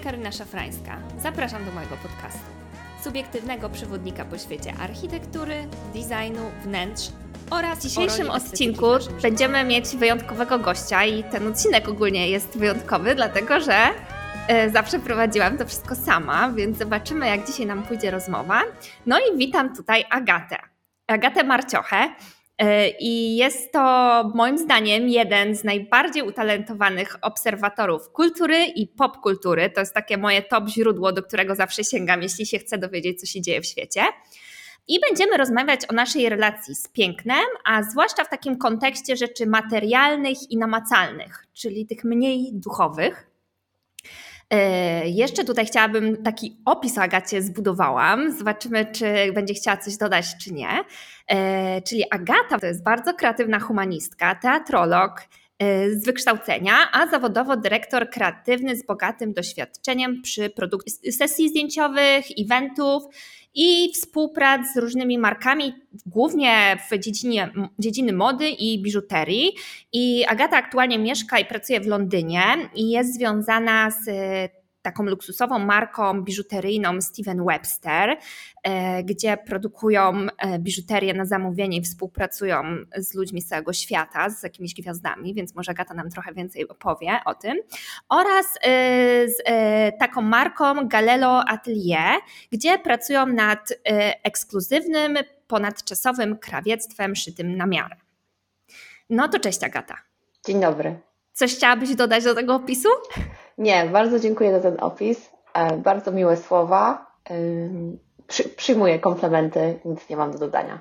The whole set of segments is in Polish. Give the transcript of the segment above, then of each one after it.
Karyna Szafrańska. Zapraszam do mojego podcastu. Subiektywnego przewodnika po świecie architektury, designu, wnętrz oraz w dzisiejszym odcinku będziemy mieć wyjątkowego gościa i ten odcinek ogólnie jest wyjątkowy, dlatego że e, zawsze prowadziłam to wszystko sama, więc zobaczymy jak dzisiaj nam pójdzie rozmowa. No i witam tutaj Agatę. Agatę Marciochę. E, I jest to moim zdaniem jeden z najbardziej utalentowanych obserwatorów kultury i popkultury. To jest takie moje top źródło, do którego zawsze sięgam, jeśli się chcę dowiedzieć, co się dzieje w świecie. I będziemy rozmawiać o naszej relacji z pięknem, a zwłaszcza w takim kontekście rzeczy materialnych i namacalnych, czyli tych mniej duchowych. E, jeszcze tutaj chciałabym taki opis Agacie zbudowałam. Zobaczymy, czy będzie chciała coś dodać, czy nie. E, czyli Agata to jest bardzo kreatywna humanistka, teatrolog e, z wykształcenia, a zawodowo dyrektor kreatywny z bogatym doświadczeniem przy produkcji sesji zdjęciowych, eventów i współprac z różnymi markami, głównie w dziedzinie, dziedziny mody i biżuterii. I Agata aktualnie mieszka i pracuje w Londynie i jest związana z taką luksusową marką biżuteryjną Steven Webster, e, gdzie produkują e, biżuterię na zamówienie i współpracują z ludźmi z całego świata, z jakimiś gwiazdami, więc może Gata nam trochę więcej opowie o tym. Oraz e, z taką marką Galelo Atelier, gdzie pracują nad ekskluzywnym, ponadczasowym krawiectwem szytym na miarę. No to cześć Agata. Dzień dobry. Coś chciałabyś dodać do tego opisu? Nie, bardzo dziękuję za ten opis. E, bardzo miłe słowa. Przy, przyjmuję komplementy, nic nie mam do dodania.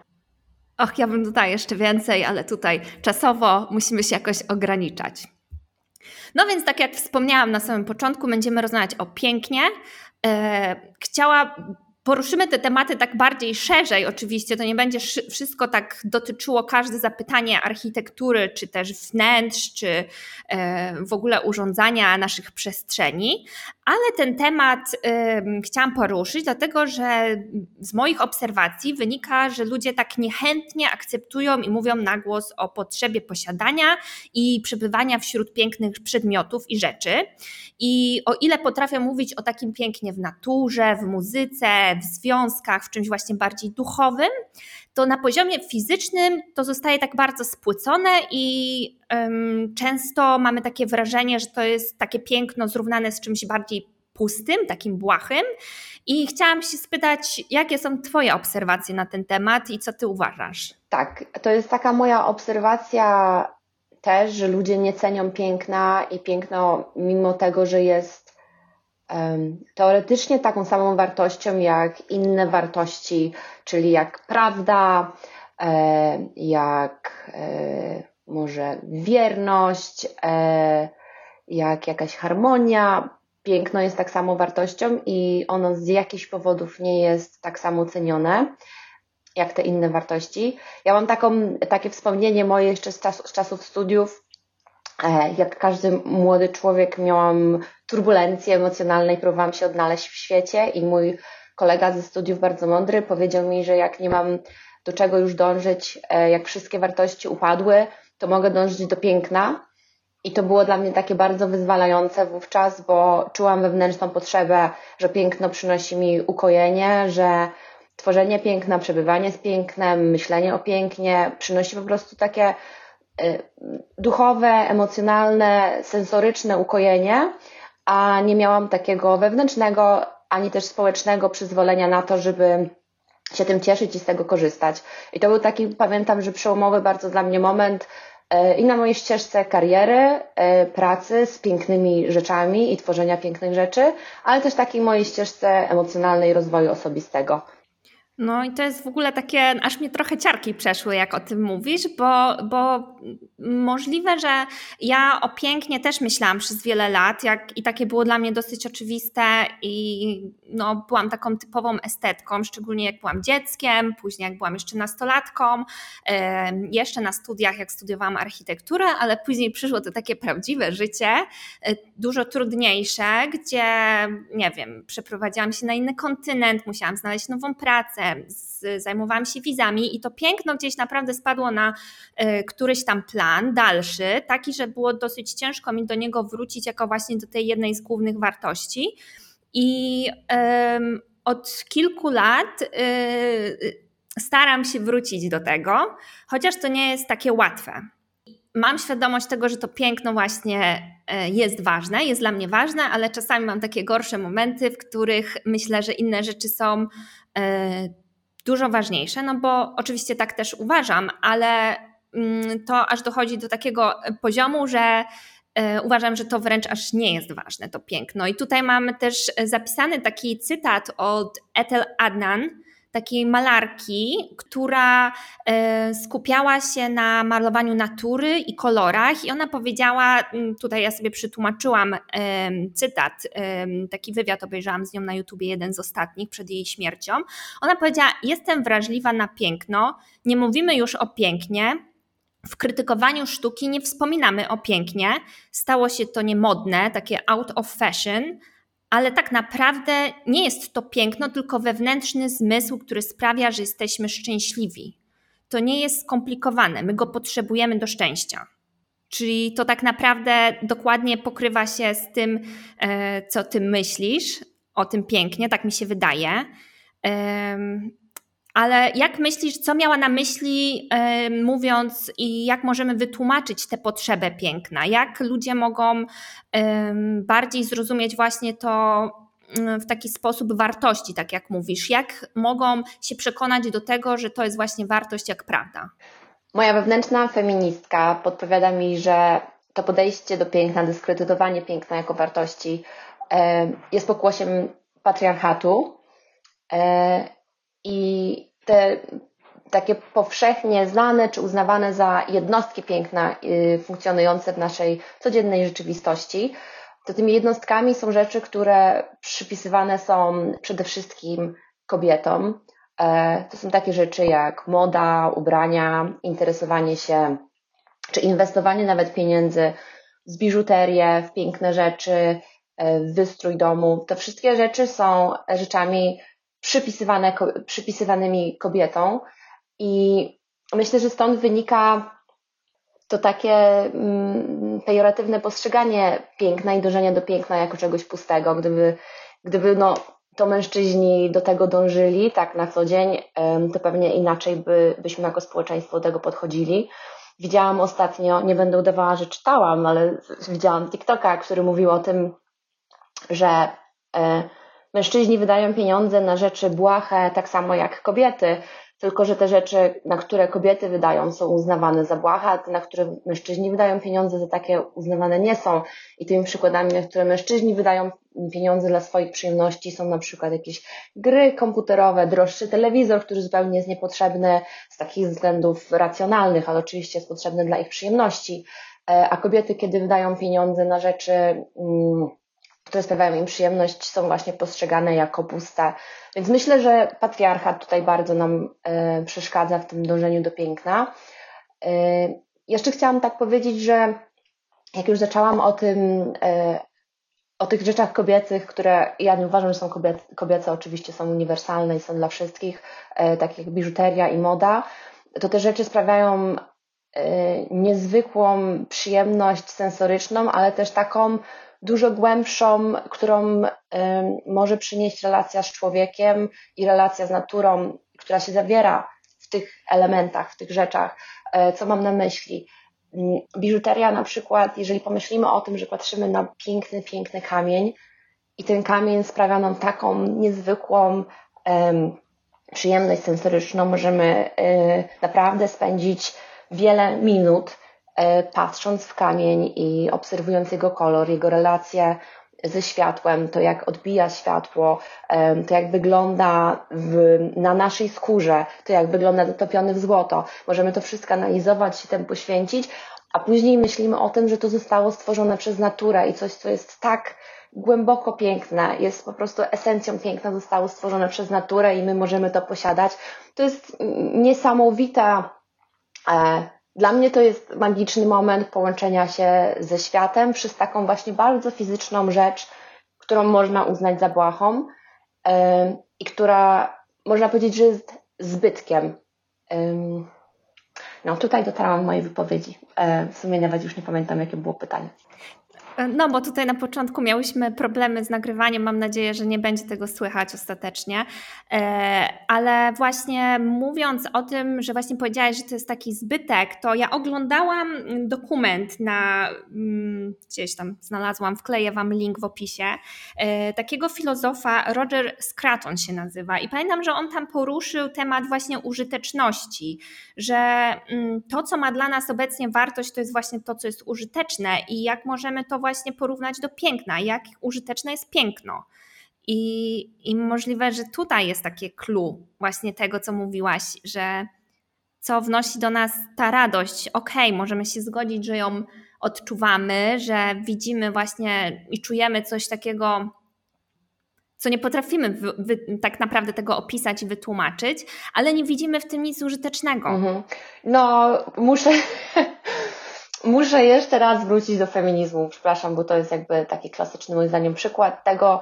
Och, ja bym dodała jeszcze więcej, ale tutaj czasowo musimy się jakoś ograniczać. No więc, tak jak wspomniałam na samym początku, będziemy rozmawiać o pięknie. E, chciała poruszymy te tematy tak bardziej szerzej, oczywiście, to nie będzie wszystko tak dotyczyło każde zapytanie architektury, czy też wnętrz, czy e, w ogóle urządzania naszych przestrzeni, ale ten temat chciałam poruszyć, dlatego że z moich obserwacji wynika, że ludzie tak niechętnie akceptują i mówią na głos o potrzebie posiadania i przebywania wśród pięknych przedmiotów i rzeczy. I o ile potrafią mówić o takim pięknie w naturze, w muzyce, w związkach, w czymś właśnie bardziej duchowym, to na poziomie fizycznym to zostaje tak bardzo spłycone i um, często mamy takie wrażenie, że to jest takie piękno zrównane z czymś bardziej pustym, takim błahym. I chciałam się spytać, jakie są Twoje obserwacje na ten temat i co Ty uważasz? Tak, to jest taka moja obserwacja też, że ludzie nie cenią piękna i piękno, mimo tego, że jest teoretycznie taką samą wartością jak inne wartości, czyli jak prawda, jak może wierność, jak jakaś harmonia. Piękno jest tak samo wartością i ono z jakichś powodów nie jest tak samo cenione jak te inne wartości. Ja mam taką, takie wspomnienie moje jeszcze z, czas, z czasów studiów, jak każdy młody człowiek miałam turbulencje emocjonalne i próbowałam się odnaleźć w świecie i mój kolega ze studiów bardzo mądry powiedział mi, że jak nie mam do czego już dążyć, e, jak wszystkie wartości upadły, to mogę dążyć do piękna. I to było dla mnie takie bardzo wyzwalające wówczas, bo czułam wewnętrzną potrzebę, że piękno przynosi mi ukojenie, że tworzenie piękna, przebywanie z pięknem, myślenie o pięknie przynosi po prostu takie duchowe, emocjonalne, sensoryczne ukojenie, a nie miałam takiego wewnętrznego ani też społecznego przyzwolenia na to, żeby się tym cieszyć i z tego korzystać. I to był taki, pamiętam, że przełomowy bardzo dla mnie moment y, i na mojej ścieżce kariery, y, pracy z pięknymi rzeczami i tworzenia pięknych rzeczy, ale też takiej mojej ścieżce emocjonalnej rozwoju osobistego. No i to jest w ogóle takie, aż mnie trochę ciarki przeszły, jak o tym mówisz, bo, bo możliwe, że ja o pięknie też myślałam przez wiele lat jak, i takie było dla mnie dosyć oczywiste i no, byłam taką typową estetką, szczególnie jak byłam dzieckiem, później jak byłam jeszcze nastolatką, jeszcze na studiach, jak studiowałam architekturę, ale później przyszło to takie prawdziwe życie, e, dużo trudniejsze, gdzie, nie wiem, przeprowadziłam się na inny kontynent, musiałam znaleźć nową pracę, zajmowałam się wizami i to piękno gdzieś naprawdę spadło na y, któryś tam plan dalszy, taki, że było dosyć ciężko mi do niego wrócić jako właśnie do tej jednej z głównych wartości. I od kilku lat y, staram się wrócić do tego, chociaż to nie jest takie łatwe. Mam świadomość tego, że to piękno właśnie e, jest ważne, jest dla mnie ważne, ale czasami mam takie gorsze momenty, w których myślę, że inne rzeczy są dużo ważniejsze, no bo oczywiście tak też uważam, ale mm, to aż dochodzi do takiego poziomu, że e, uważam, że to wręcz aż nie jest ważne, to piękno. I tutaj mamy też zapisany taki cytat od Ethel Adnan, takiej malarki, która e, skupiała się na malowaniu natury i kolorach, i ona powiedziała, tutaj ja sobie przytłumaczyłam cytat, taki wywiad obejrzałam z nią na YouTubie, jeden z ostatnich przed jej śmiercią. Ona powiedziała: Jestem wrażliwa na piękno, nie mówimy już o pięknie, w krytykowaniu sztuki nie wspominamy o pięknie, stało się to niemodne, takie out of fashion, ale tak naprawdę nie jest to piękno, tylko wewnętrzny zmysł, który sprawia, że jesteśmy szczęśliwi. To nie jest skomplikowane, my go potrzebujemy do szczęścia. Czyli to tak naprawdę dokładnie pokrywa się z tym, e, co ty myślisz o tym pięknie, tak mi się wydaje. Ale jak myślisz, co miała na myśli, mówiąc i jak możemy wytłumaczyć tę potrzebę piękna? Jak ludzie mogą bardziej zrozumieć właśnie to mm, w taki sposób wartości, tak jak mówisz? Jak mogą się przekonać do tego, że to jest właśnie wartość jak prawda? Moja wewnętrzna feministka podpowiada mi, że to podejście do piękna, dyskredytowanie piękna jako wartości jest pokłosiem patriarchatu e, i te takie powszechnie znane czy uznawane za jednostki piękna y, funkcjonujące w naszej codziennej rzeczywistości, to tymi jednostkami są rzeczy, które przypisywane są przede wszystkim kobietom. E, to są takie rzeczy jak moda, ubrania, interesowanie się czy inwestowanie nawet pieniędzy w biżuterię, w piękne rzeczy, e, w wystrój domu. To wszystkie rzeczy są rzeczami przypisywane, przypisywanymi kobietom. I myślę, że stąd wynika to takie mm, pejoratywne postrzeganie piękna i dążenie do piękna jako czegoś pustego. Gdyby, gdyby no, to mężczyźni do tego dążyli tak na co dzień, to pewnie inaczej by, byśmy jako społeczeństwo do tego podchodzili. Widziałam ostatnio, nie będę udawała, że czytałam, ale widziałam TikToka, który mówił o tym, że e, Mężczyźni wydają pieniądze na rzeczy błahe, tak samo jak kobiety, tylko że te rzeczy, na które kobiety wydają, są uznawane za błahe, a te, na które mężczyźni wydają pieniądze, za takie uznawane nie są. I tymi przykładami, na które mężczyźni wydają pieniądze dla swoich przyjemności, są na przykład jakieś gry komputerowe, droższy telewizor, który zupełnie jest niepotrzebny z takich względów racjonalnych, ale oczywiście jest potrzebny dla ich przyjemności. E, a kobiety, kiedy wydają pieniądze na rzeczy, mm, które sprawiają im przyjemność, są właśnie postrzegane jako puste. Więc myślę, że patriarchat tutaj bardzo nam y, przeszkadza w tym dążeniu do piękna. Y, jeszcze chciałam tak powiedzieć, że jak już zaczęłam o tym, y, o tych rzeczach kobiecych, które ja nie uważam, że są kobiece, kobiece oczywiście są uniwersalne i są dla wszystkich, tak jak biżuteria i moda, to te rzeczy sprawiają niezwykłą przyjemność sensoryczną, ale też taką dużo głębszą, którą może przynieść relacja z człowiekiem i relacja z naturą, która się zawiera w tych elementach, w tych rzeczach. E, co mam na myśli? Biżuteria na przykład, jeżeli pomyślimy o tym, że patrzymy na piękny, piękny kamień i ten kamień sprawia nam taką niezwykłą przyjemność sensoryczną, możemy y, naprawdę spędzić wiele minut E, patrząc w kamień i obserwując jego kolor, jego relacje ze światłem, to jak odbija światło, e, to jak wygląda w, na naszej skórze, to jak wygląda zatopiony w złoto. Możemy to wszystko analizować, się temu poświęcić, a później myślimy o tym, że to zostało stworzone przez naturę i coś, co jest tak głęboko piękne, jest po prostu esencją piękna, zostało stworzone przez naturę i my możemy to posiadać. To jest niesamowita dla mnie to jest magiczny moment połączenia się ze światem przez taką właśnie bardzo fizyczną rzecz, którą można uznać za błahą i która można powiedzieć, że jest zbytkiem. No, tutaj dotarłam mojej wypowiedzi. E, w sumie nawet już nie pamiętam, jakie było pytanie. No, bo tutaj na początku miałyśmy problemy z nagrywaniem. Mam nadzieję, że nie będzie tego słychać ostatecznie. E, ale właśnie mówiąc o tym, że właśnie powiedziałaś, że to jest taki zbytek, to ja oglądałam dokument na mm, gdzieś tam znalazłam, wkleję Wam link w opisie, e, takiego filozofa Roger Scraton się nazywa. I pamiętam, że on tam poruszył temat właśnie użyteczności, że mm, to, co ma dla nas obecnie wartość, to jest właśnie to, co jest użyteczne i jak możemy to właśnie porównać do piękna, jak użyteczne jest piękno. I, I możliwe, że tutaj jest takie clue właśnie tego, co mówiłaś, że co wnosi do nas ta radość. Okej, okay, możemy się zgodzić, że ją odczuwamy, że widzimy właśnie i czujemy coś takiego, co nie potrafimy tak naprawdę tego opisać i wytłumaczyć, ale nie widzimy w tym nic użytecznego. Mhm. No, muszę, Muszę jeszcze raz wrócić do feminizmu, przepraszam, bo to jest jakby taki klasyczny moim zdaniem przykład tego,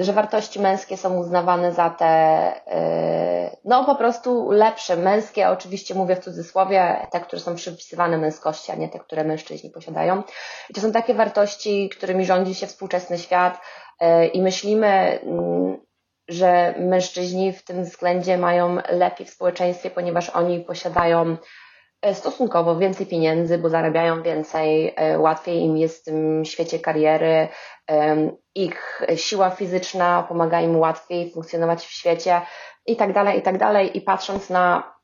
że wartości męskie są uznawane za te, e, no po prostu lepsze, męskie, oczywiście mówię w cudzysłowie, te, które są przypisywane męskości, a nie te, które mężczyźni posiadają. I to są takie wartości, którymi rządzi się współczesny świat e, i myślimy, mm, że mężczyźni w tym względzie mają lepiej w społeczeństwie, ponieważ oni posiadają stosunkowo więcej pieniędzy, bo zarabiają więcej, e, łatwiej im jest w tym świecie kariery, ich siła fizyczna pomaga im łatwiej funkcjonować w świecie i tak dalej, i tak dalej. I patrząc na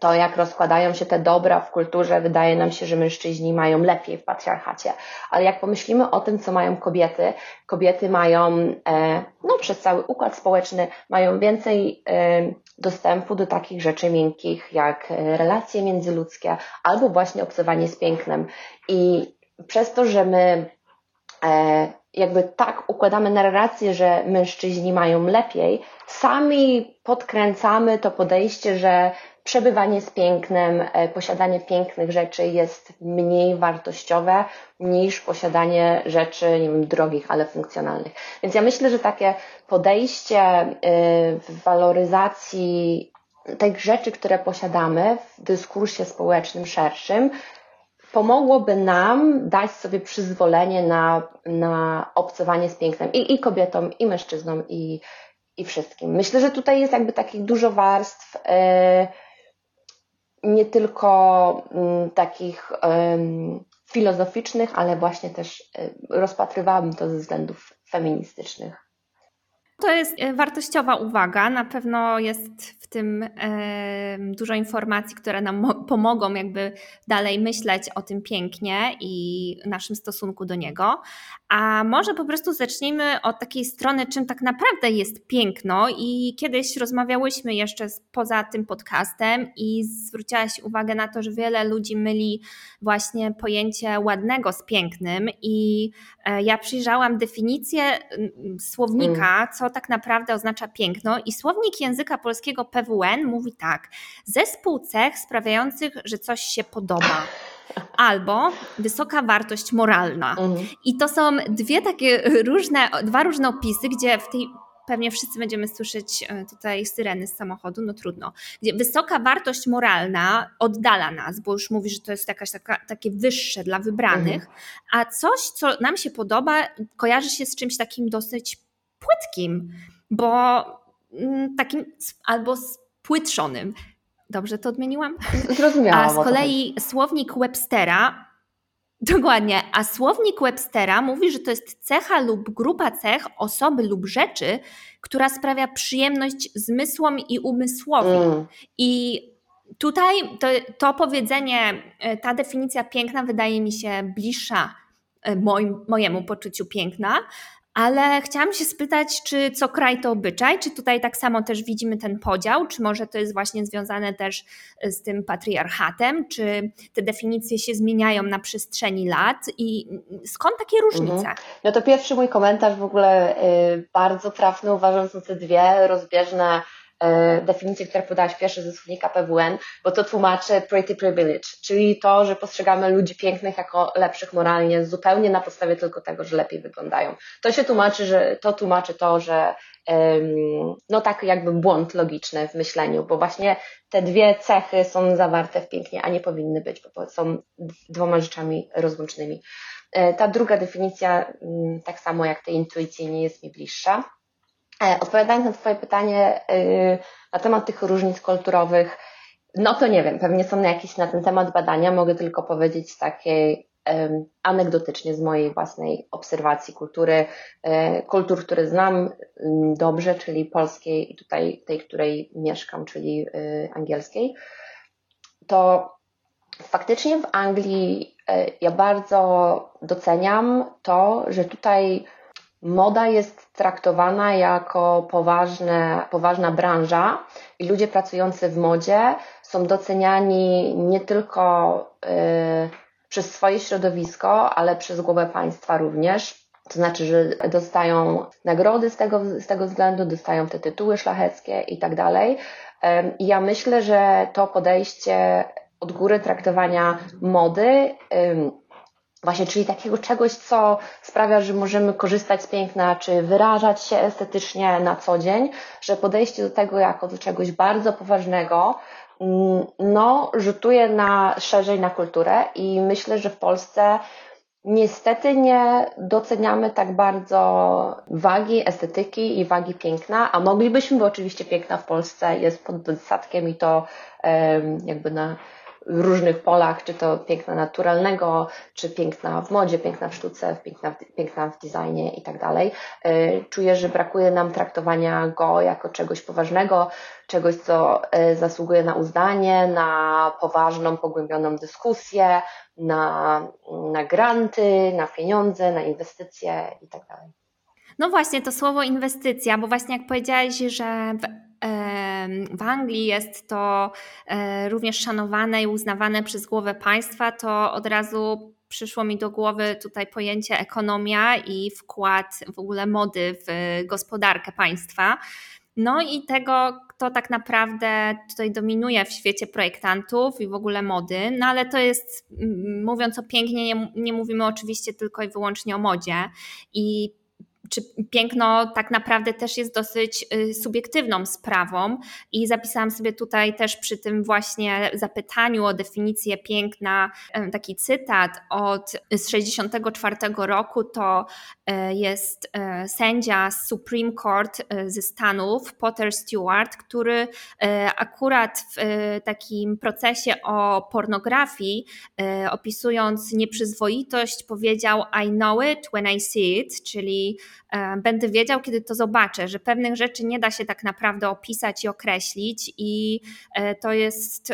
to, jak rozkładają się te dobra w kulturze, wydaje nam się, że mężczyźni mają lepiej w patriarchacie. Ale jak pomyślimy o tym, co mają kobiety, kobiety mają, e, no przez cały układ społeczny, mają więcej e, dostępu do takich rzeczy miękkich, jak e, relacje międzyludzkie, albo właśnie obcowanie z pięknem. I przez to, że my jakby tak układamy narrację, że mężczyźni mają lepiej, sami podkręcamy to podejście, że przebywanie z pięknem, e, posiadanie pięknych rzeczy jest mniej wartościowe niż posiadanie rzeczy, nie wiem, drogich, ale funkcjonalnych. Więc ja myślę, że takie podejście e, w waloryzacji tych rzeczy, które posiadamy w dyskursie społecznym szerszym, pomogłoby nam dać sobie przyzwolenie na, na obcowanie z pięknem i, i kobietom, i mężczyznom, i, i wszystkim. Myślę, że tutaj jest jakby takich dużo warstw. Yy, nie tylko mm, takich filozoficznych, ale właśnie też e, rozpatrywałabym to ze względów feministycznych. To jest e, wartościowa uwaga. Na pewno jest w tym dużo informacji, które nam pomogą jakby dalej myśleć o tym pięknie i naszym stosunku do niego. A może po prostu zacznijmy od takiej strony, czym tak naprawdę jest piękno. I kiedyś rozmawiałyśmy jeszcze poza tym podcastem i zwróciłaś uwagę na to, że wiele ludzi myli właśnie pojęcie ładnego z pięknym. I e, ja przyjrzałam definicję słownika, mm. co tak naprawdę oznacza piękno. I słownik języka polskiego PWN mówi tak: zespół cech sprawiających, że coś się podoba albo wysoka wartość moralna. Mhm. I to są dwie takie różne, dwa różne opisy, gdzie w tej pewnie wszyscy będziemy słyszeć e, tutaj syreny z samochodu, no trudno. Gdzie wysoka wartość moralna oddala nas, bo już mówi, że to jest jakaś taka, takie wyższe dla wybranych, mhm. a coś, co nam się podoba, kojarzy się z czymś takim dosyć płytkim, bo mm, takim albo spłytrzonym. Dobrze to odmieniłam? Zrozumiałam. A z kolei słownik Webstera, dokładnie, a słownik Webstera mówi, że to jest cecha lub grupa cech osoby lub rzeczy, która sprawia przyjemność zmysłom i umysłowi. Mm. I tutaj to, to powiedzenie, e, ta definicja piękna wydaje mi się bliższa e, moim, mojemu poczuciu piękna, ale chciałam się spytać, czy co kraj to obyczaj, czy tutaj tak samo też widzimy ten podział, czy może to jest właśnie związane też z tym patriarchatem, czy te definicje się zmieniają na przestrzeni lat i skąd takie różnice? Mhm. No to pierwszy mój komentarz w ogóle y, bardzo trafny, uważam, że te dwie rozbieżne E, definicję, które podałaś pierwsze ze słownika PWN, bo to tłumaczy pretty privilege, czyli to, że postrzegamy ludzi pięknych jako lepszych moralnie zupełnie na podstawie tylko tego, że lepiej wyglądają. To się tłumaczy, że to tłumaczy to, że no tak jakby błąd logiczny w myśleniu, bo właśnie te dwie cechy są zawarte w pięknie, a nie powinny być, bo są dwoma rzeczami rozłącznymi. E, ta druga definicja, mm, tak samo jak tej intuicji, nie jest mi bliższa. E, odpowiadając na Twoje pytanie y, na temat tych różnic kulturowych, no to nie wiem, pewnie są jakieś na ten temat badania. Mogę tylko powiedzieć takiej anegdotycznie z mojej własnej obserwacji kultury, e, kultur, które znam dobrze, czyli polskiej i tutaj tej, której mieszkam, czyli y, angielskiej, to faktycznie w Anglii ja bardzo doceniam to, że tutaj moda jest traktowana jako poważne, poważna branża i ludzie pracujący w modzie są doceniani nie tylko y, przez swoje środowisko, ale przez głowę państwa również. To znaczy, że dostają nagrody z tego, z tego względu, dostają te tytuły szlacheckie i tak dalej. I ja myślę, że to podejście od góry traktowania mody, właśnie, czyli takiego czegoś, co sprawia, że możemy korzystać z piękna, czy wyrażać się estetycznie na co dzień, że podejście do tego jako do czegoś bardzo poważnego, mm, no, rzutuje na szerzej na kulturę i myślę, że w Polsce niestety nie doceniamy tak bardzo wagi estetyki i wagi piękna, a moglibyśmy, bo oczywiście piękna w Polsce jest pod dostatkiem i to jakby na różnych polach, czy to piękna naturalnego, czy piękna w modzie, piękna w sztuce, piękna w, piękna w designie i tak dalej. E, czuję, że brakuje nam traktowania go jako czegoś poważnego, czegoś, co e, zasługuje na uznanie, na poważną, pogłębioną dyskusję, na, na granty, na pieniądze, na inwestycje i tak dalej. No właśnie, to słowo inwestycja, bo właśnie jak powiedziałeś, że w Anglii jest to e, również szanowane i uznawane przez głowę państwa, to od razu przyszło mi do głowy tutaj pojęcie ekonomia i wkład w ogóle mody w gospodarkę państwa. No i tego, kto tak naprawdę tutaj dominuje w świecie projektantów i w ogóle mody, no ale to jest, mówiąc o pięknie, nie, nie mówimy oczywiście tylko i wyłącznie o modzie. I czy piękno tak naprawdę też jest dosyć y, subiektywną sprawą. I zapisałam sobie tutaj też przy tym właśnie zapytaniu o definicję piękna taki cytat od z 64 roku. To jest sędzia z Supreme Court ze Stanów Potter Stewart, który akurat w takim procesie o pornografii opisując nieprzyzwoitość powiedział I know it when I see it, czyli będę wiedział, kiedy to zobaczę, że pewnych rzeczy nie da się tak naprawdę opisać i określić, i e, to jest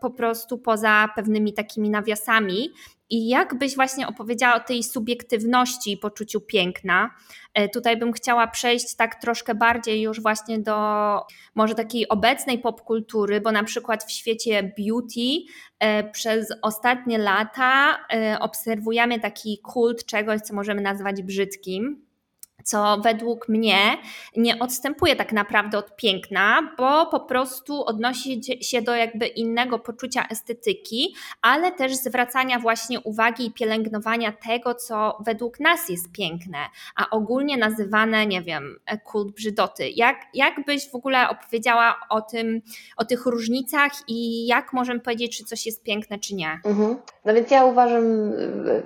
po prostu poza pewnymi takimi nawiasami. I jakbyś właśnie opowiedziała o tej subiektywności i poczuciu piękna, e, tutaj bym chciała przejść tak troszkę bardziej już właśnie do może takiej obecnej popkultury, bo na przykład w świecie beauty przez ostatnie lata obserwujemy taki kult czegoś, co możemy nazwać brzydkim co według mnie nie odstępuje tak naprawdę od piękna, bo po prostu odnosi się do jakby innego poczucia estetyki, ale też zwracania właśnie uwagi i pielęgnowania tego, co według nas jest piękne, a ogólnie nazywane, nie wiem, kult brzydoty. Jak, jak byś w ogóle opowiedziała o tym, o tych różnicach i jak możemy powiedzieć, czy coś jest piękne, czy nie? Mhm. No więc ja uważam,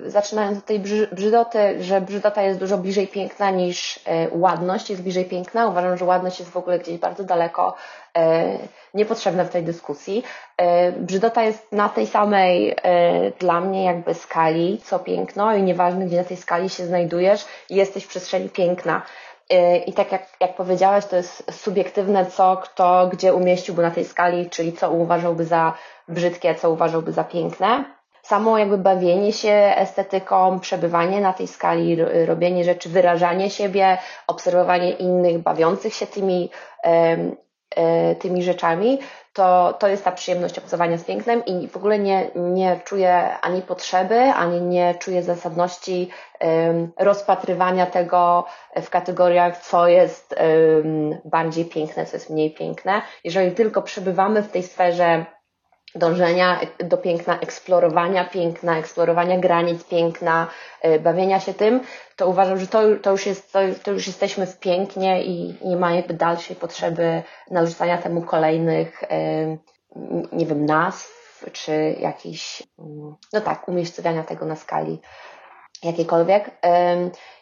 zaczynając od tej brzydoty, że brzydota jest dużo bliżej piękna niż niż e, ładność jest bliżej piękna. Uważam, że ładność jest w ogóle gdzieś bardzo daleko, e, niepotrzebna w tej dyskusji. E, brzydota jest na tej samej dla mnie jakby skali, co piękno i nieważne, gdzie na tej skali się znajdujesz, jesteś w przestrzeni piękna. I tak jak, jak powiedziałaś, to jest subiektywne, co kto gdzie umieściłby na tej skali, czyli co uważałby za brzydkie, co uważałby za piękne samo jakby bawienie się estetyką, przebywanie na tej skali, robienie rzeczy, wyrażanie siebie, obserwowanie innych, bawiących się tymi, e, tymi rzeczami, to, to jest ta przyjemność obcowania z pięknem i w ogóle nie, nie czuję ani potrzeby, ani nie czuję zasadności rozpatrywania tego w kategoriach, co jest bardziej piękne, co jest mniej piękne. Jeżeli tylko przebywamy w tej sferze dążenia do piękna, eksplorowania piękna, eksplorowania granic piękna, e, bawienia się tym, to uważam, że to, to, już, jest, to, to już jesteśmy w pięknie i nie ma jakby dalszej potrzeby narzucania temu kolejnych, nie wiem, nazw, czy jakiś, no tak, umiejscowiania tego na skali jakiejkolwiek.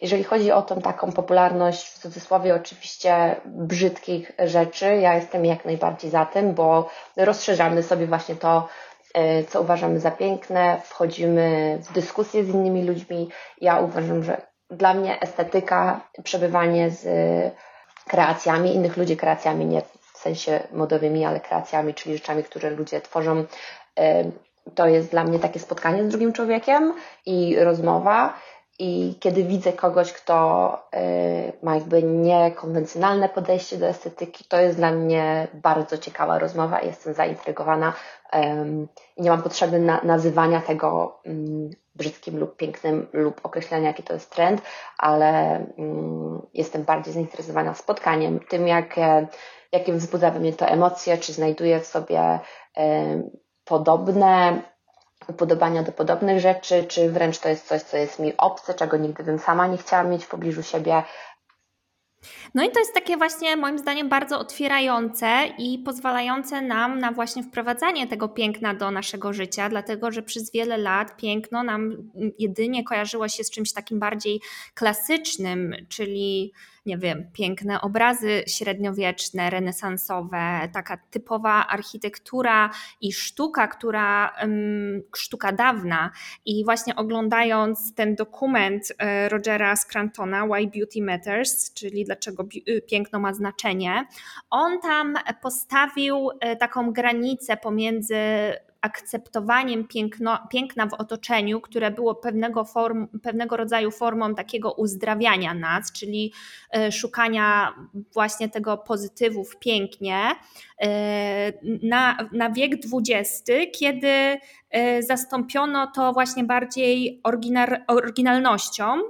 Jeżeli chodzi o tą taką popularność, w cudzysłowie oczywiście brzydkich rzeczy, ja jestem jak najbardziej za tym, bo rozszerzamy sobie właśnie to, e, co uważamy za piękne, wchodzimy w dyskusję z innymi ludźmi. Ja uważam, że dla mnie estetyka, przebywanie z kreacjami innych ludzi, kreacjami nie w sensie modowymi, ale kreacjami, czyli rzeczami, które ludzie tworzą, to jest dla mnie takie spotkanie z drugim człowiekiem i rozmowa. I kiedy widzę kogoś, kto ma jakby niekonwencjonalne podejście do estetyki, to jest dla mnie bardzo ciekawa rozmowa jestem zaintrygowana. I nie mam potrzeby na, nazywania tego mm, brzydkim lub pięknym lub określenia, jaki to jest trend, ale mm, jestem bardziej zainteresowana spotkaniem, tym, jakie, jakie wzbudza we mnie to emocje, czy znajduję w sobie podobne upodobania do podobnych rzeczy, czy wręcz to jest coś, co jest mi obce, czego nigdy bym sama nie chciała mieć w pobliżu siebie. No i to jest takie właśnie moim zdaniem bardzo otwierające i pozwalające nam na właśnie wprowadzanie tego piękna do naszego życia, dlatego że przez wiele lat piękno nam jedynie kojarzyło się z czymś takim bardziej klasycznym, czyli nie wiem, piękne obrazy średniowieczne, renesansowe, taka typowa architektura i sztuka, która sztuka dawna. I właśnie oglądając ten dokument e, Rogera Scrantona Why Beauty Matters, czyli dlaczego y, piękno ma znaczenie, on tam postawił e, taką granicę pomiędzy akceptowaniem piękno, piękna w otoczeniu, które było pewnego, form, pewnego rodzaju formą takiego uzdrawiania nas, czyli e, szukania właśnie tego pozytywu w pięknie, e, na, na wiek XX, kiedy e, zastąpiono to właśnie bardziej oryginal, oryginalnością.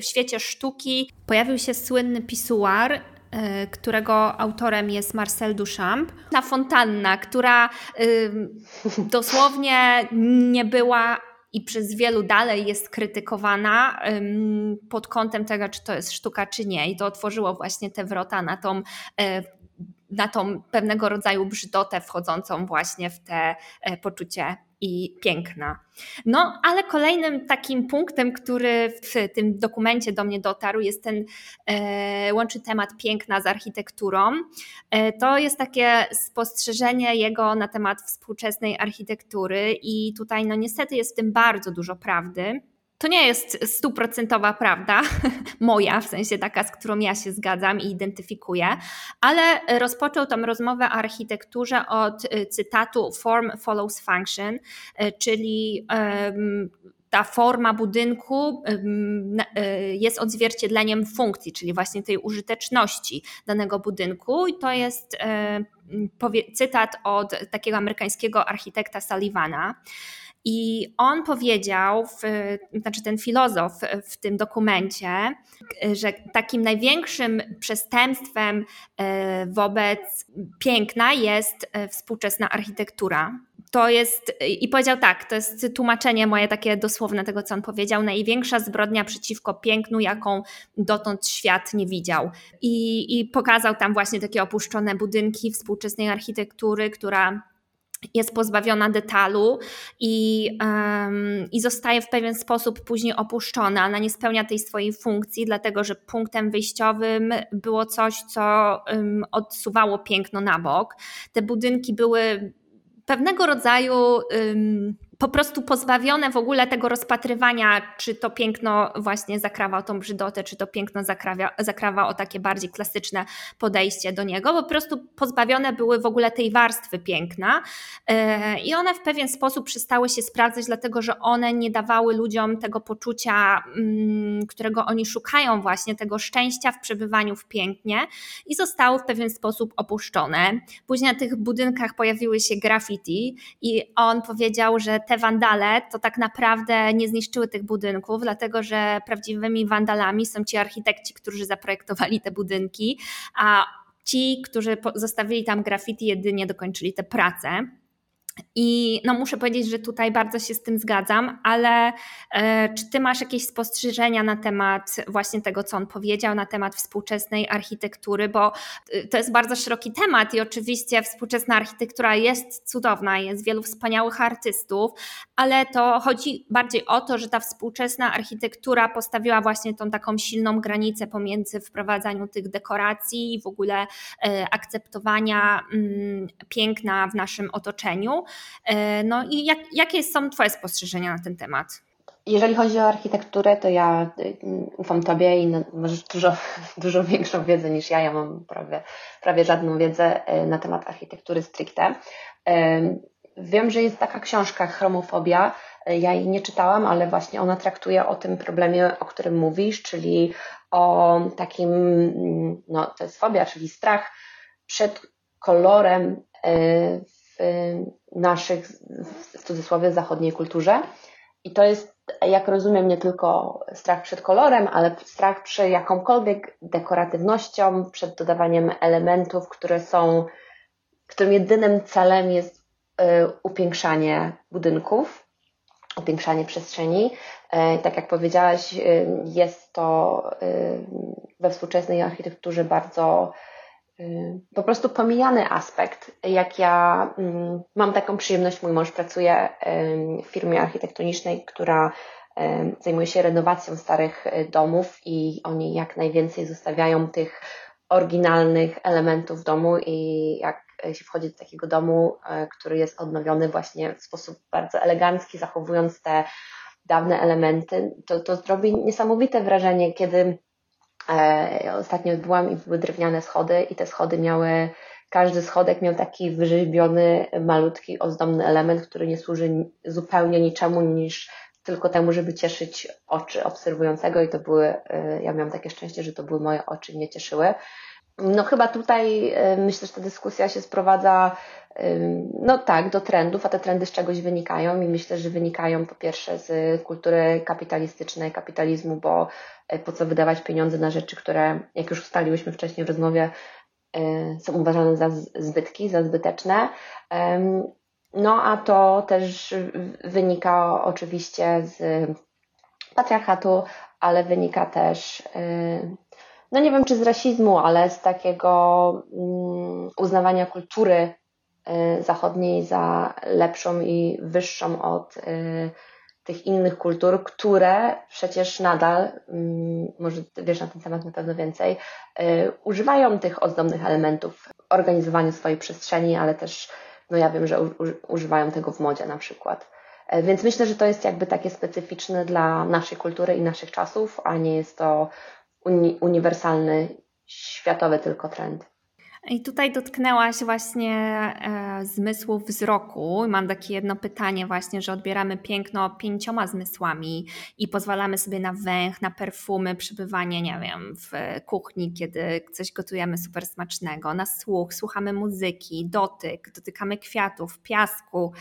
W świecie sztuki pojawił się słynny pisuar, którego autorem jest Marcel Duchamp. Ta fontanna, która dosłownie nie była i przez wielu dalej jest krytykowana pod kątem tego, czy to jest sztuka, czy nie. I to otworzyło właśnie te wrota na tą na tą pewnego rodzaju brzydotę wchodzącą właśnie w te poczucie i piękna. No, ale kolejnym takim punktem, który w tym dokumencie do mnie dotarł, jest ten e, łączy temat piękna z architekturą. E, to jest takie spostrzeżenie jego na temat współczesnej architektury, i tutaj, no, niestety, jest w tym bardzo dużo prawdy. To nie jest stuprocentowa prawda, moja, w sensie taka, z którą ja się zgadzam i identyfikuję, ale rozpoczął tą rozmowę o architekturze od y, cytatu Form follows function, y, czyli ta forma budynku y, jest odzwierciedleniem funkcji, czyli właśnie tej użyteczności danego budynku. I to jest cytat od takiego amerykańskiego architekta Sullivana. I on powiedział, w, znaczy ten filozof w tym dokumencie, że takim największym przestępstwem e, wobec piękna jest e, współczesna architektura. To jest, i powiedział tak, to jest tłumaczenie moje takie dosłowne tego, co on powiedział, największa zbrodnia przeciwko pięknu, jaką dotąd świat nie widział. I, i pokazał tam właśnie takie opuszczone budynki współczesnej architektury, która jest pozbawiona detalu i, um, i zostaje w pewien sposób później opuszczona. Ona nie spełnia tej swojej funkcji, dlatego że punktem wyjściowym było coś, co um, odsuwało piękno na bok. Te budynki były pewnego rodzaju um, po prostu pozbawione w ogóle tego rozpatrywania, czy to piękno właśnie zakrawa o tą brzydotę, czy to piękno zakrawia, zakrawa o takie bardziej klasyczne podejście do niego. Po prostu pozbawione były w ogóle tej warstwy piękna e, i one w pewien sposób przestały się sprawdzać, dlatego że one nie dawały ludziom tego poczucia, mm, którego oni szukają, właśnie tego szczęścia w przebywaniu w pięknie i zostały w pewien sposób opuszczone. Później na tych budynkach pojawiły się graffiti i on powiedział, że te wandale to tak naprawdę nie zniszczyły tych budynków, dlatego że prawdziwymi wandalami są ci architekci, którzy zaprojektowali te budynki, a ci, którzy zostawili tam graffiti, jedynie dokończyli te prace. I no muszę powiedzieć, że tutaj bardzo się z tym zgadzam, ale e, czy ty masz jakieś spostrzeżenia na temat właśnie tego, co on powiedział, na temat współczesnej architektury, bo y, to jest bardzo szeroki temat i oczywiście współczesna architektura jest cudowna, jest wielu wspaniałych artystów, ale to chodzi bardziej o to, że ta współczesna architektura postawiła właśnie tą taką silną granicę pomiędzy wprowadzaniu tych dekoracji i w ogóle e, akceptowania mm, piękna w naszym otoczeniu. E, no i jak, jakie są Twoje spostrzeżenia na ten temat? Jeżeli chodzi o architekturę, to ja y, ufam Tobie i masz dużo, dużo większą wiedzę niż ja. Ja mam prawie, prawie żadną wiedzę e, na temat architektury stricte. Wiem, że jest taka książka Chromofobia. Ja jej nie czytałam, ale właśnie ona traktuje o tym problemie, o którym mówisz, czyli o takim, no to jest fobia, czyli strach przed kolorem w naszych, w cudzysłowie, zachodniej kulturze. I to jest, jak rozumiem, nie tylko strach przed kolorem, ale strach przed jakąkolwiek dekoratywnością, przed dodawaniem elementów, które są, którym jedynym celem jest y, upiększanie budynków, upiększanie przestrzeni. Y, tak jak powiedziałaś, y, jest to we współczesnej architekturze bardzo Y, po prostu pomijany aspekt. Jak ja mm, mam taką przyjemność, mój mąż pracuje w firmie architektonicznej, która zajmuje się renowacją starych y, domów i oni jak najwięcej zostawiają tych oryginalnych elementów domu i jak się wchodzi do takiego domu, y, który jest odnowiony właśnie w sposób bardzo elegancki, zachowując te dawne elementy, to, to zrobi niesamowite wrażenie, kiedy E, ostatnio byłam i były drewniane schody i te schody miały, każdy schodek miał taki wyrzeźbiony, malutki, ozdobny element, który nie służy zupełnie niczemu niż tylko temu, żeby cieszyć oczy obserwującego i to były, e, ja miałam takie szczęście, że to były moje oczy, mnie cieszyły. No chyba tutaj e, myślę, że ta dyskusja się sprowadza no tak, do trendów, a te trendy z czegoś wynikają i myślę, że wynikają po pierwsze z kultury kapitalistycznej, kapitalizmu, bo e, po co wydawać pieniądze na rzeczy, które, jak już ustaliłyśmy wcześniej w rozmowie, e, są uważane za zbytki, za zbyteczne. No a to też wynika oczywiście z patriarchatu, ale wynika też, e, no nie wiem czy z rasizmu, ale z takiego mm, uznawania kultury Y, zachodniej za lepszą i wyższą od y, tych innych kultur, które przecież nadal, mm, może wiesz na ten temat na pewno więcej, y, używają tych ozdobnych elementów w organizowaniu swojej przestrzeni, ale też, no ja wiem, że używają tego w modzie na przykład. Więc myślę, że to jest jakby takie specyficzne dla naszej kultury i naszych czasów, a nie jest to uni uniwersalny, światowy tylko trend. I tutaj dotknęłaś właśnie e, zmysłu wzroku. Mam takie jedno pytanie właśnie, że odbieramy piękno pięcioma zmysłami i pozwalamy sobie na węch, na perfumy, przebywanie, nie wiem, w kuchni, kiedy coś gotujemy super smacznego, na słuch, słuchamy muzyki, dotyk, dotykamy kwiatów, piasku,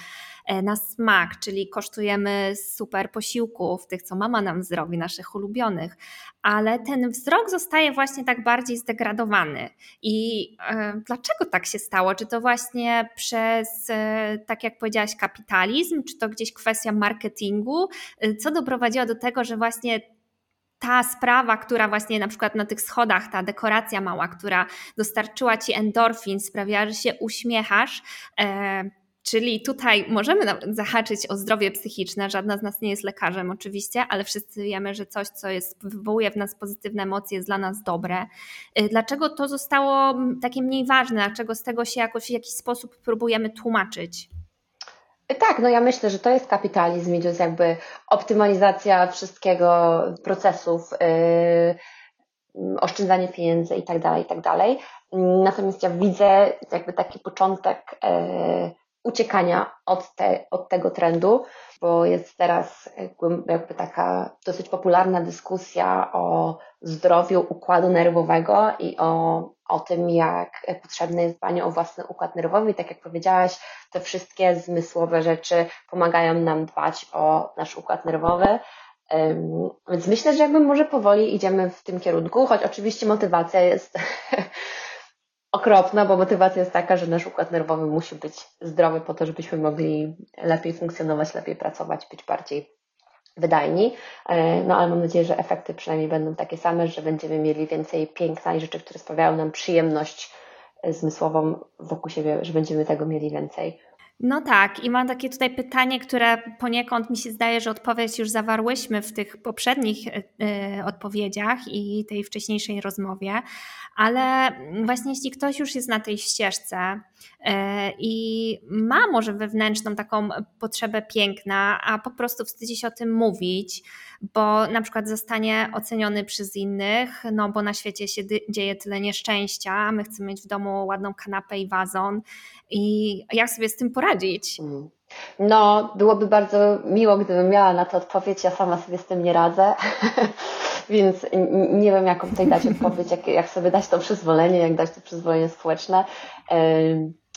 e, na smak, czyli kosztujemy super posiłków, tych, co mama nam zrobi, naszych ulubionych, ale ten wzrok zostaje właśnie tak bardziej zdegradowany i e, Dlaczego tak się stało? Czy to właśnie przez, e, tak jak powiedziałaś, kapitalizm, czy to gdzieś kwestia marketingu? E, co doprowadziło do tego, że właśnie ta sprawa, która właśnie na przykład na tych schodach, ta dekoracja mała, która dostarczyła ci endorfin, sprawiała, że się uśmiechasz, e, Czyli tutaj możemy zahaczyć o zdrowie psychiczne. Żadna z nas nie jest lekarzem, oczywiście, ale wszyscy wiemy, że coś, co jest, wywołuje w nas pozytywne emocje, jest dla nas dobre. Y, dlaczego to zostało takie mniej ważne? Dlaczego z tego się jakoś w jakiś sposób próbujemy tłumaczyć? Y, tak, no ja myślę, że to jest kapitalizm to jest jakby optymalizacja wszystkiego, procesów, yy, oszczędzanie pieniędzy i tak dalej, i tak dalej. Natomiast ja widzę jakby taki początek. Yy, uciekania od, te, od tego trendu, bo jest teraz jakby taka dosyć popularna dyskusja o zdrowiu układu nerwowego i o, o tym, jak potrzebne jest dbanie o własny układ nerwowy. I tak jak powiedziałaś, te wszystkie zmysłowe rzeczy pomagają nam dbać o nasz układ nerwowy. Więc myślę, że jakby może powoli idziemy w tym kierunku, choć oczywiście motywacja jest okropna, bo motywacja jest taka, że nasz układ nerwowy musi być zdrowy po to, żebyśmy mogli lepiej funkcjonować, lepiej pracować, być bardziej wydajni. E, no ale mam nadzieję, że efekty przynajmniej będą takie same, że będziemy mieli więcej piękna i rzeczy, które sprawiają nam przyjemność zmysłową wokół siebie, że będziemy tego mieli więcej. No tak, i mam takie tutaj pytanie, które poniekąd mi się zdaje, że odpowiedź już zawarłyśmy w tych poprzednich y, odpowiedziach i tej wcześniejszej rozmowie, ale właśnie jeśli ktoś już jest na tej ścieżce y, i ma może wewnętrzną taką potrzebę piękna, a po prostu wstydzi się o tym mówić, bo na przykład zostanie oceniony przez innych, no bo na świecie się dzieje tyle nieszczęścia, a my chcemy mieć w domu ładną kanapę i wazon i jak sobie z tym poradzić? Mhm. No, byłoby bardzo miło, gdybym miała na to odpowiedź. Ja sama sobie z tym nie radzę, więc nie wiem, jaką tutaj dać odpowiedź, jak, jak sobie dać to przyzwolenie, jak dać to przyzwolenie społeczne.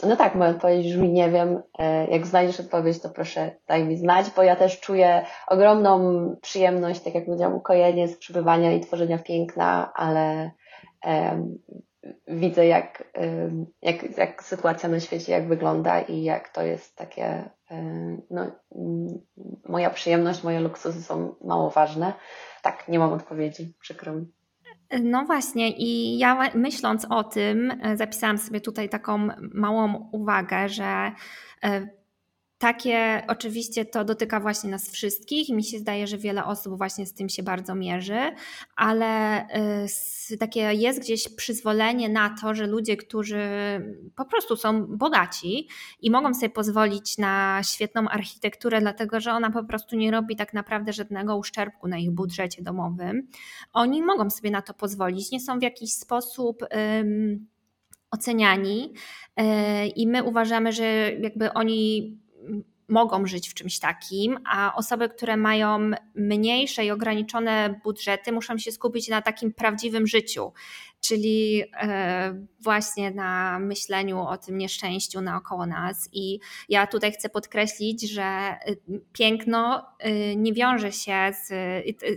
No tak, moja odpowiedź brzmi nie wiem. E, jak znajdziesz odpowiedź, to proszę daj mi znać, bo ja też czuję ogromną przyjemność, tak jak powiedziałam, ukojenie z przebywania i tworzenia piękna, ale um, widzę jak, um, jak, jak sytuacja na świecie, jak wygląda i jak to jest takie, um, no, moja przyjemność, moje luksusy są mało ważne. Tak, nie mam odpowiedzi, przykro mi. No właśnie, i ja myśląc o tym, e, zapisałam sobie tutaj taką małą uwagę, że e, takie oczywiście to dotyka właśnie nas wszystkich i mi się zdaje, że wiele osób właśnie z tym się bardzo mierzy, ale y, takie jest gdzieś przyzwolenie na to, że ludzie, którzy po prostu są bogaci i mogą sobie pozwolić na świetną architekturę, dlatego że ona po prostu nie robi tak naprawdę żadnego uszczerbku na ich budżecie domowym, oni mogą sobie na to pozwolić, nie są w jakiś sposób oceniani y, i my uważamy, że jakby oni mogą żyć w czymś takim, a osoby, które mają mniejsze i ograniczone budżety, muszą się skupić na takim prawdziwym życiu, czyli e, właśnie na myśleniu o tym nieszczęściu naokoło nas. I ja tutaj chcę podkreślić, że y, piękno y, nie wiąże się z,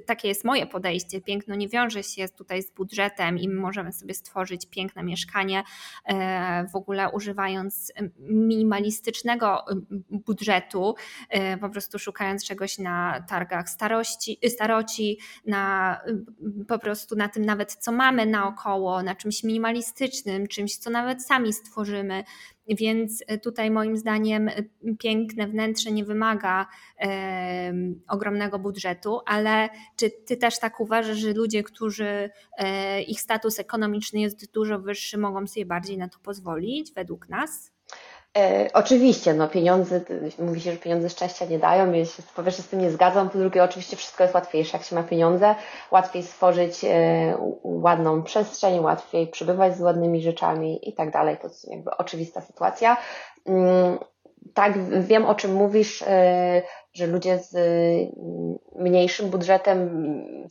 takie jest moje podejście, piękno nie wiąże się tutaj z budżetem i my możemy sobie stworzyć piękne mieszkanie e, w ogóle używając minimalistycznego budżetu, e, po prostu szukając czegoś na targach starości, staroci, na po prostu na tym nawet co mamy naokoło, na czymś minimalistycznym, czymś, co nawet sami stworzymy. Więc e, tutaj moim zdaniem e, piękne wnętrze nie wymaga ogromnego budżetu, ale czy ty też tak uważasz, że ludzie, którzy e, ich status ekonomiczny jest dużo wyższy, mogą sobie bardziej na to pozwolić według nas? E, oczywiście, no pieniądze, mówi się, że pieniądze szczęścia nie dają, ja się po pierwsze z tym nie zgadzam, po drugie oczywiście wszystko jest łatwiejsze, jak się ma pieniądze, łatwiej stworzyć e, ładną przestrzeń, łatwiej przebywać z ładnymi rzeczami i tak dalej, to jest jakby oczywista sytuacja. Mm, tak, wiem o czym mówisz, e, że ludzie z mniejszym budżetem mm,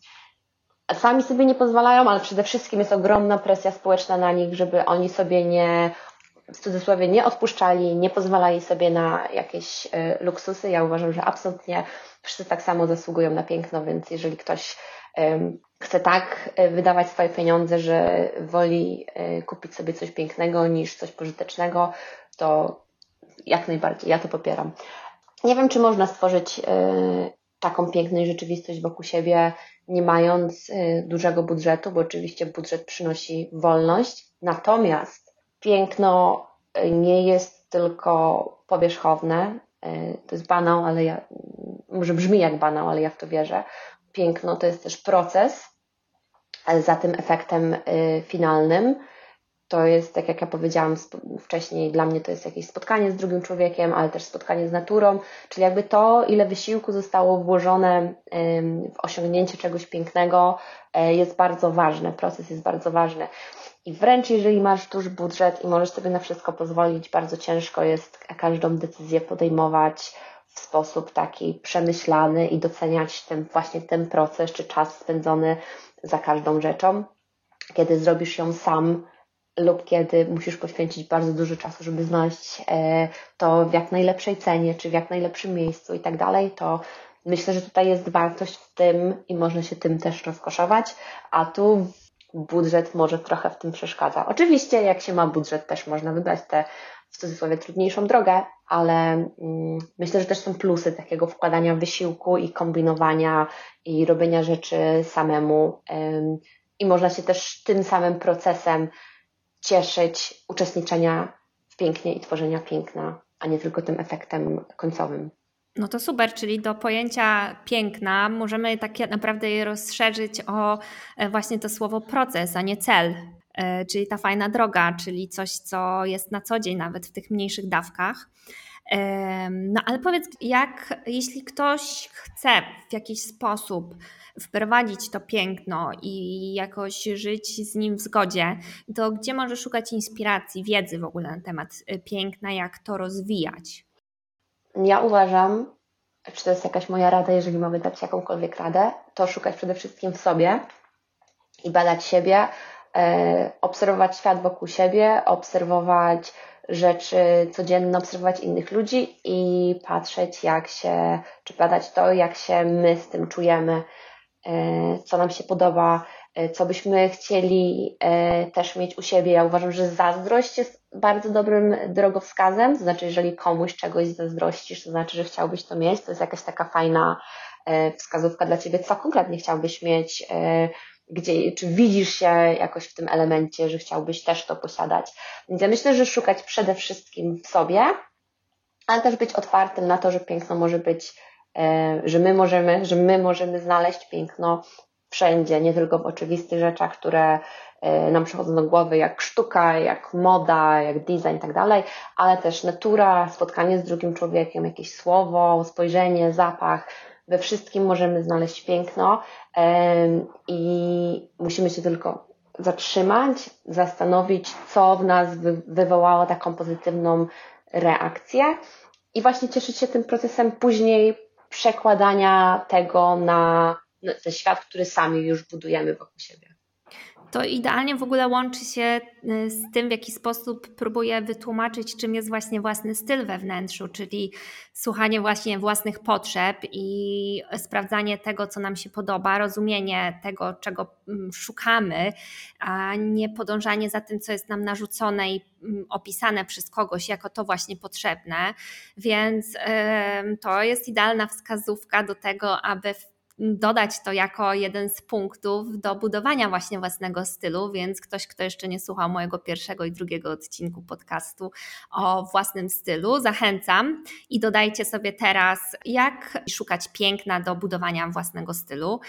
sami sobie nie pozwalają, ale przede wszystkim jest ogromna presja społeczna na nich, żeby oni sobie nie w cudzysłowie nie odpuszczali, nie pozwalali sobie na jakieś e, luksusy. Ja uważam, że absolutnie wszyscy tak samo zasługują na piękno, więc jeżeli ktoś chce tak e, wydawać swoje pieniądze, że woli e, kupić sobie coś pięknego niż coś pożytecznego, to jak najbardziej ja to popieram. Nie wiem, czy można stworzyć taką piękną rzeczywistość wokół siebie, nie mając dużego budżetu, bo oczywiście budżet przynosi wolność. Natomiast piękno e, nie jest tylko powierzchowne. E, to jest banał, ale ja, może brzmi jak banał, ale ja w to wierzę. Piękno to jest też proces za tym efektem e, finalnym. To jest, tak jak ja powiedziałam wcześniej, dla mnie to jest jakieś spotkanie z drugim człowiekiem, ale też spotkanie z naturą, czyli jakby to, ile wysiłku zostało włożone w osiągnięcie czegoś pięknego, jest bardzo ważne. Proces jest bardzo ważny. I wręcz jeżeli masz duży budżet i możesz sobie na wszystko pozwolić, bardzo ciężko jest każdą decyzję podejmować w sposób taki przemyślany i doceniać ten właśnie ten proces czy czas spędzony za każdą rzeczą. Kiedy zrobisz ją sam lub kiedy musisz poświęcić bardzo dużo czasu, żeby znaleźć e, to w jak najlepszej cenie, czy w jak najlepszym miejscu i tak dalej, to myślę, że tutaj jest wartość w tym i można się tym też rozkoszować, a tu budżet może trochę w tym przeszkadza. Oczywiście, jak się ma budżet, też można wybrać tę w cudzysłowie trudniejszą drogę, ale mm, myślę, że też są plusy takiego wkładania wysiłku i kombinowania i robienia rzeczy samemu. I można się też tym samym procesem cieszyć uczestniczenia w pięknie i tworzenia piękna, a nie tylko tym efektem końcowym. No to super, czyli do pojęcia piękna możemy tak naprawdę je rozszerzyć o e, właśnie to słowo proces, a nie cel. E, czyli ta fajna droga, czyli coś, co jest na co dzień, nawet w tych mniejszych dawkach. No ale powiedz, jak jeśli ktoś chce w jakiś sposób wprowadzić to piękno i jakoś żyć z nim w zgodzie, to gdzie może szukać inspiracji, wiedzy w ogóle na temat piękna, jak to rozwijać? Ja uważam, czy to jest jakaś moja rada, jeżeli mogę dać jakąkolwiek radę, to szukać przede wszystkim w sobie i badać siebie, e, obserwować świat wokół siebie, obserwować rzeczy codzienne, obserwować innych ludzi i patrzeć, jak się, czy badać to, jak się my z tym czujemy, e, co nam się podoba, e, co byśmy chcieli też mieć u siebie. Ja uważam, że zazdrość jest bardzo dobrym drogowskazem, to znaczy, jeżeli komuś czegoś zazdrościsz, to znaczy, że chciałbyś to mieć, to jest jakaś taka fajna wskazówka dla Ciebie, co konkretnie chciałbyś mieć, gdzie, czy widzisz się jakoś w tym elemencie, że chciałbyś też to posiadać. Więc ja myślę, że szukać przede wszystkim w sobie, ale też być otwartym na to, że piękno może być, e, że my możemy, że my możemy znaleźć piękno wszędzie, nie tylko w oczywistych rzeczach, które e, nam przychodzą do głowy, jak sztuka, jak moda, jak design i tak dalej, ale też natura, spotkanie z drugim człowiekiem, jakieś słowo, spojrzenie, zapach, we wszystkim możemy znaleźć piękno i musimy się tylko zatrzymać, zastanowić, co w nas wywołało taką pozytywną reakcję i właśnie cieszyć się tym procesem później przekładania tego na ten świat, który sami już budujemy wokół siebie to idealnie w ogóle łączy się y, z tym, w jaki sposób próbuję wytłumaczyć, czym jest właśnie własny styl we wnętrzu, czyli słuchanie właśnie własnych potrzeb i sprawdzanie tego, co nam się podoba, rozumienie tego, czego mm, szukamy, a nie podążanie za tym, co jest nam narzucone i mm, opisane przez kogoś jako to właśnie potrzebne. Więc to jest idealna wskazówka do tego, aby dodać to jako jeden z punktów do budowania właśnie własnego stylu, więc ktoś, kto jeszcze nie słuchał mojego pierwszego i drugiego odcinku podcastu o własnym stylu, zachęcam i dodajcie sobie teraz, jak szukać piękna do budowania własnego stylu.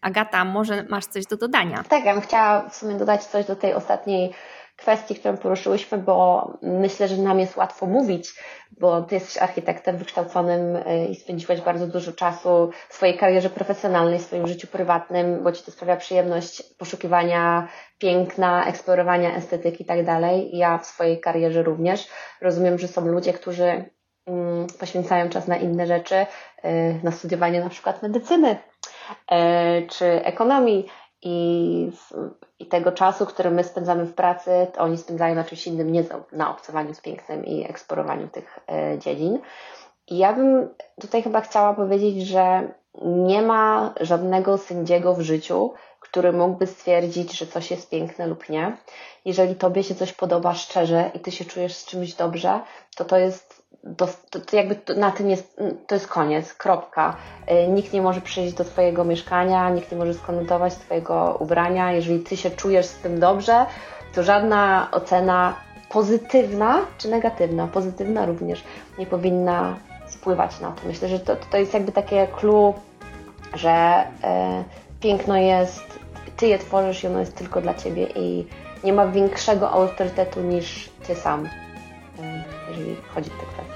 Agata, może masz coś do dodania? Tak, ja bym chciała w sumie dodać coś do tej ostatniej kwestii, którą poruszyłyśmy, bo myślę, że nam jest łatwo mówić, bo Ty jesteś architektem wykształconym y, i spędziłeś bardzo dużo czasu w swojej karierze profesjonalnej, w swoim życiu prywatnym, bo Ci to sprawia przyjemność poszukiwania piękna, eksplorowania estetyki i tak dalej. Ja w swojej karierze również. Rozumiem, że są ludzie, którzy mm, poświęcają czas na inne rzeczy, y, na studiowanie na przykład medycyny y, czy ekonomii i, i tego czasu, który my spędzamy w pracy, to oni spędzają na czymś innym, nie na obcowaniu z pięknem i eksplorowaniu tych e, dziedzin. I ja bym tutaj chyba chciała powiedzieć, że nie ma żadnego sędziego w życiu, który mógłby stwierdzić, że coś jest piękne lub nie. Jeżeli tobie się coś podoba szczerze i ty się czujesz z czymś dobrze, to to jest to, to jakby to, na tym jest, to jest koniec, kropka. Y, nikt nie może przyjść do Twojego mieszkania, nikt nie może skomentować Twojego ubrania. Jeżeli Ty się czujesz z tym dobrze, to żadna ocena pozytywna czy negatywna, pozytywna również nie powinna wpływać na to. Myślę, że to, to jest jakby takie clue, że e, piękno jest, Ty je tworzysz i ono jest tylko dla Ciebie i nie ma większego autorytetu niż Ty sam jeżeli chodzi o te kwestie.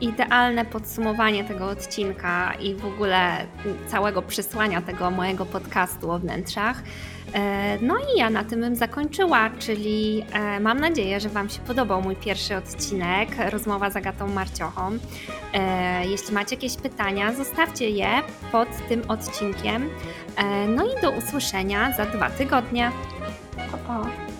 Idealne podsumowanie tego odcinka i w ogóle całego przesłania tego mojego podcastu o wnętrzach. E, no i ja na tym bym zakończyła, czyli e, mam nadzieję, że Wam się podobał mój pierwszy odcinek, rozmowa z Agatą Marciochą. E, jeśli macie jakieś pytania, zostawcie je pod tym odcinkiem. No i do usłyszenia za dwa tygodnie. Pa, pa.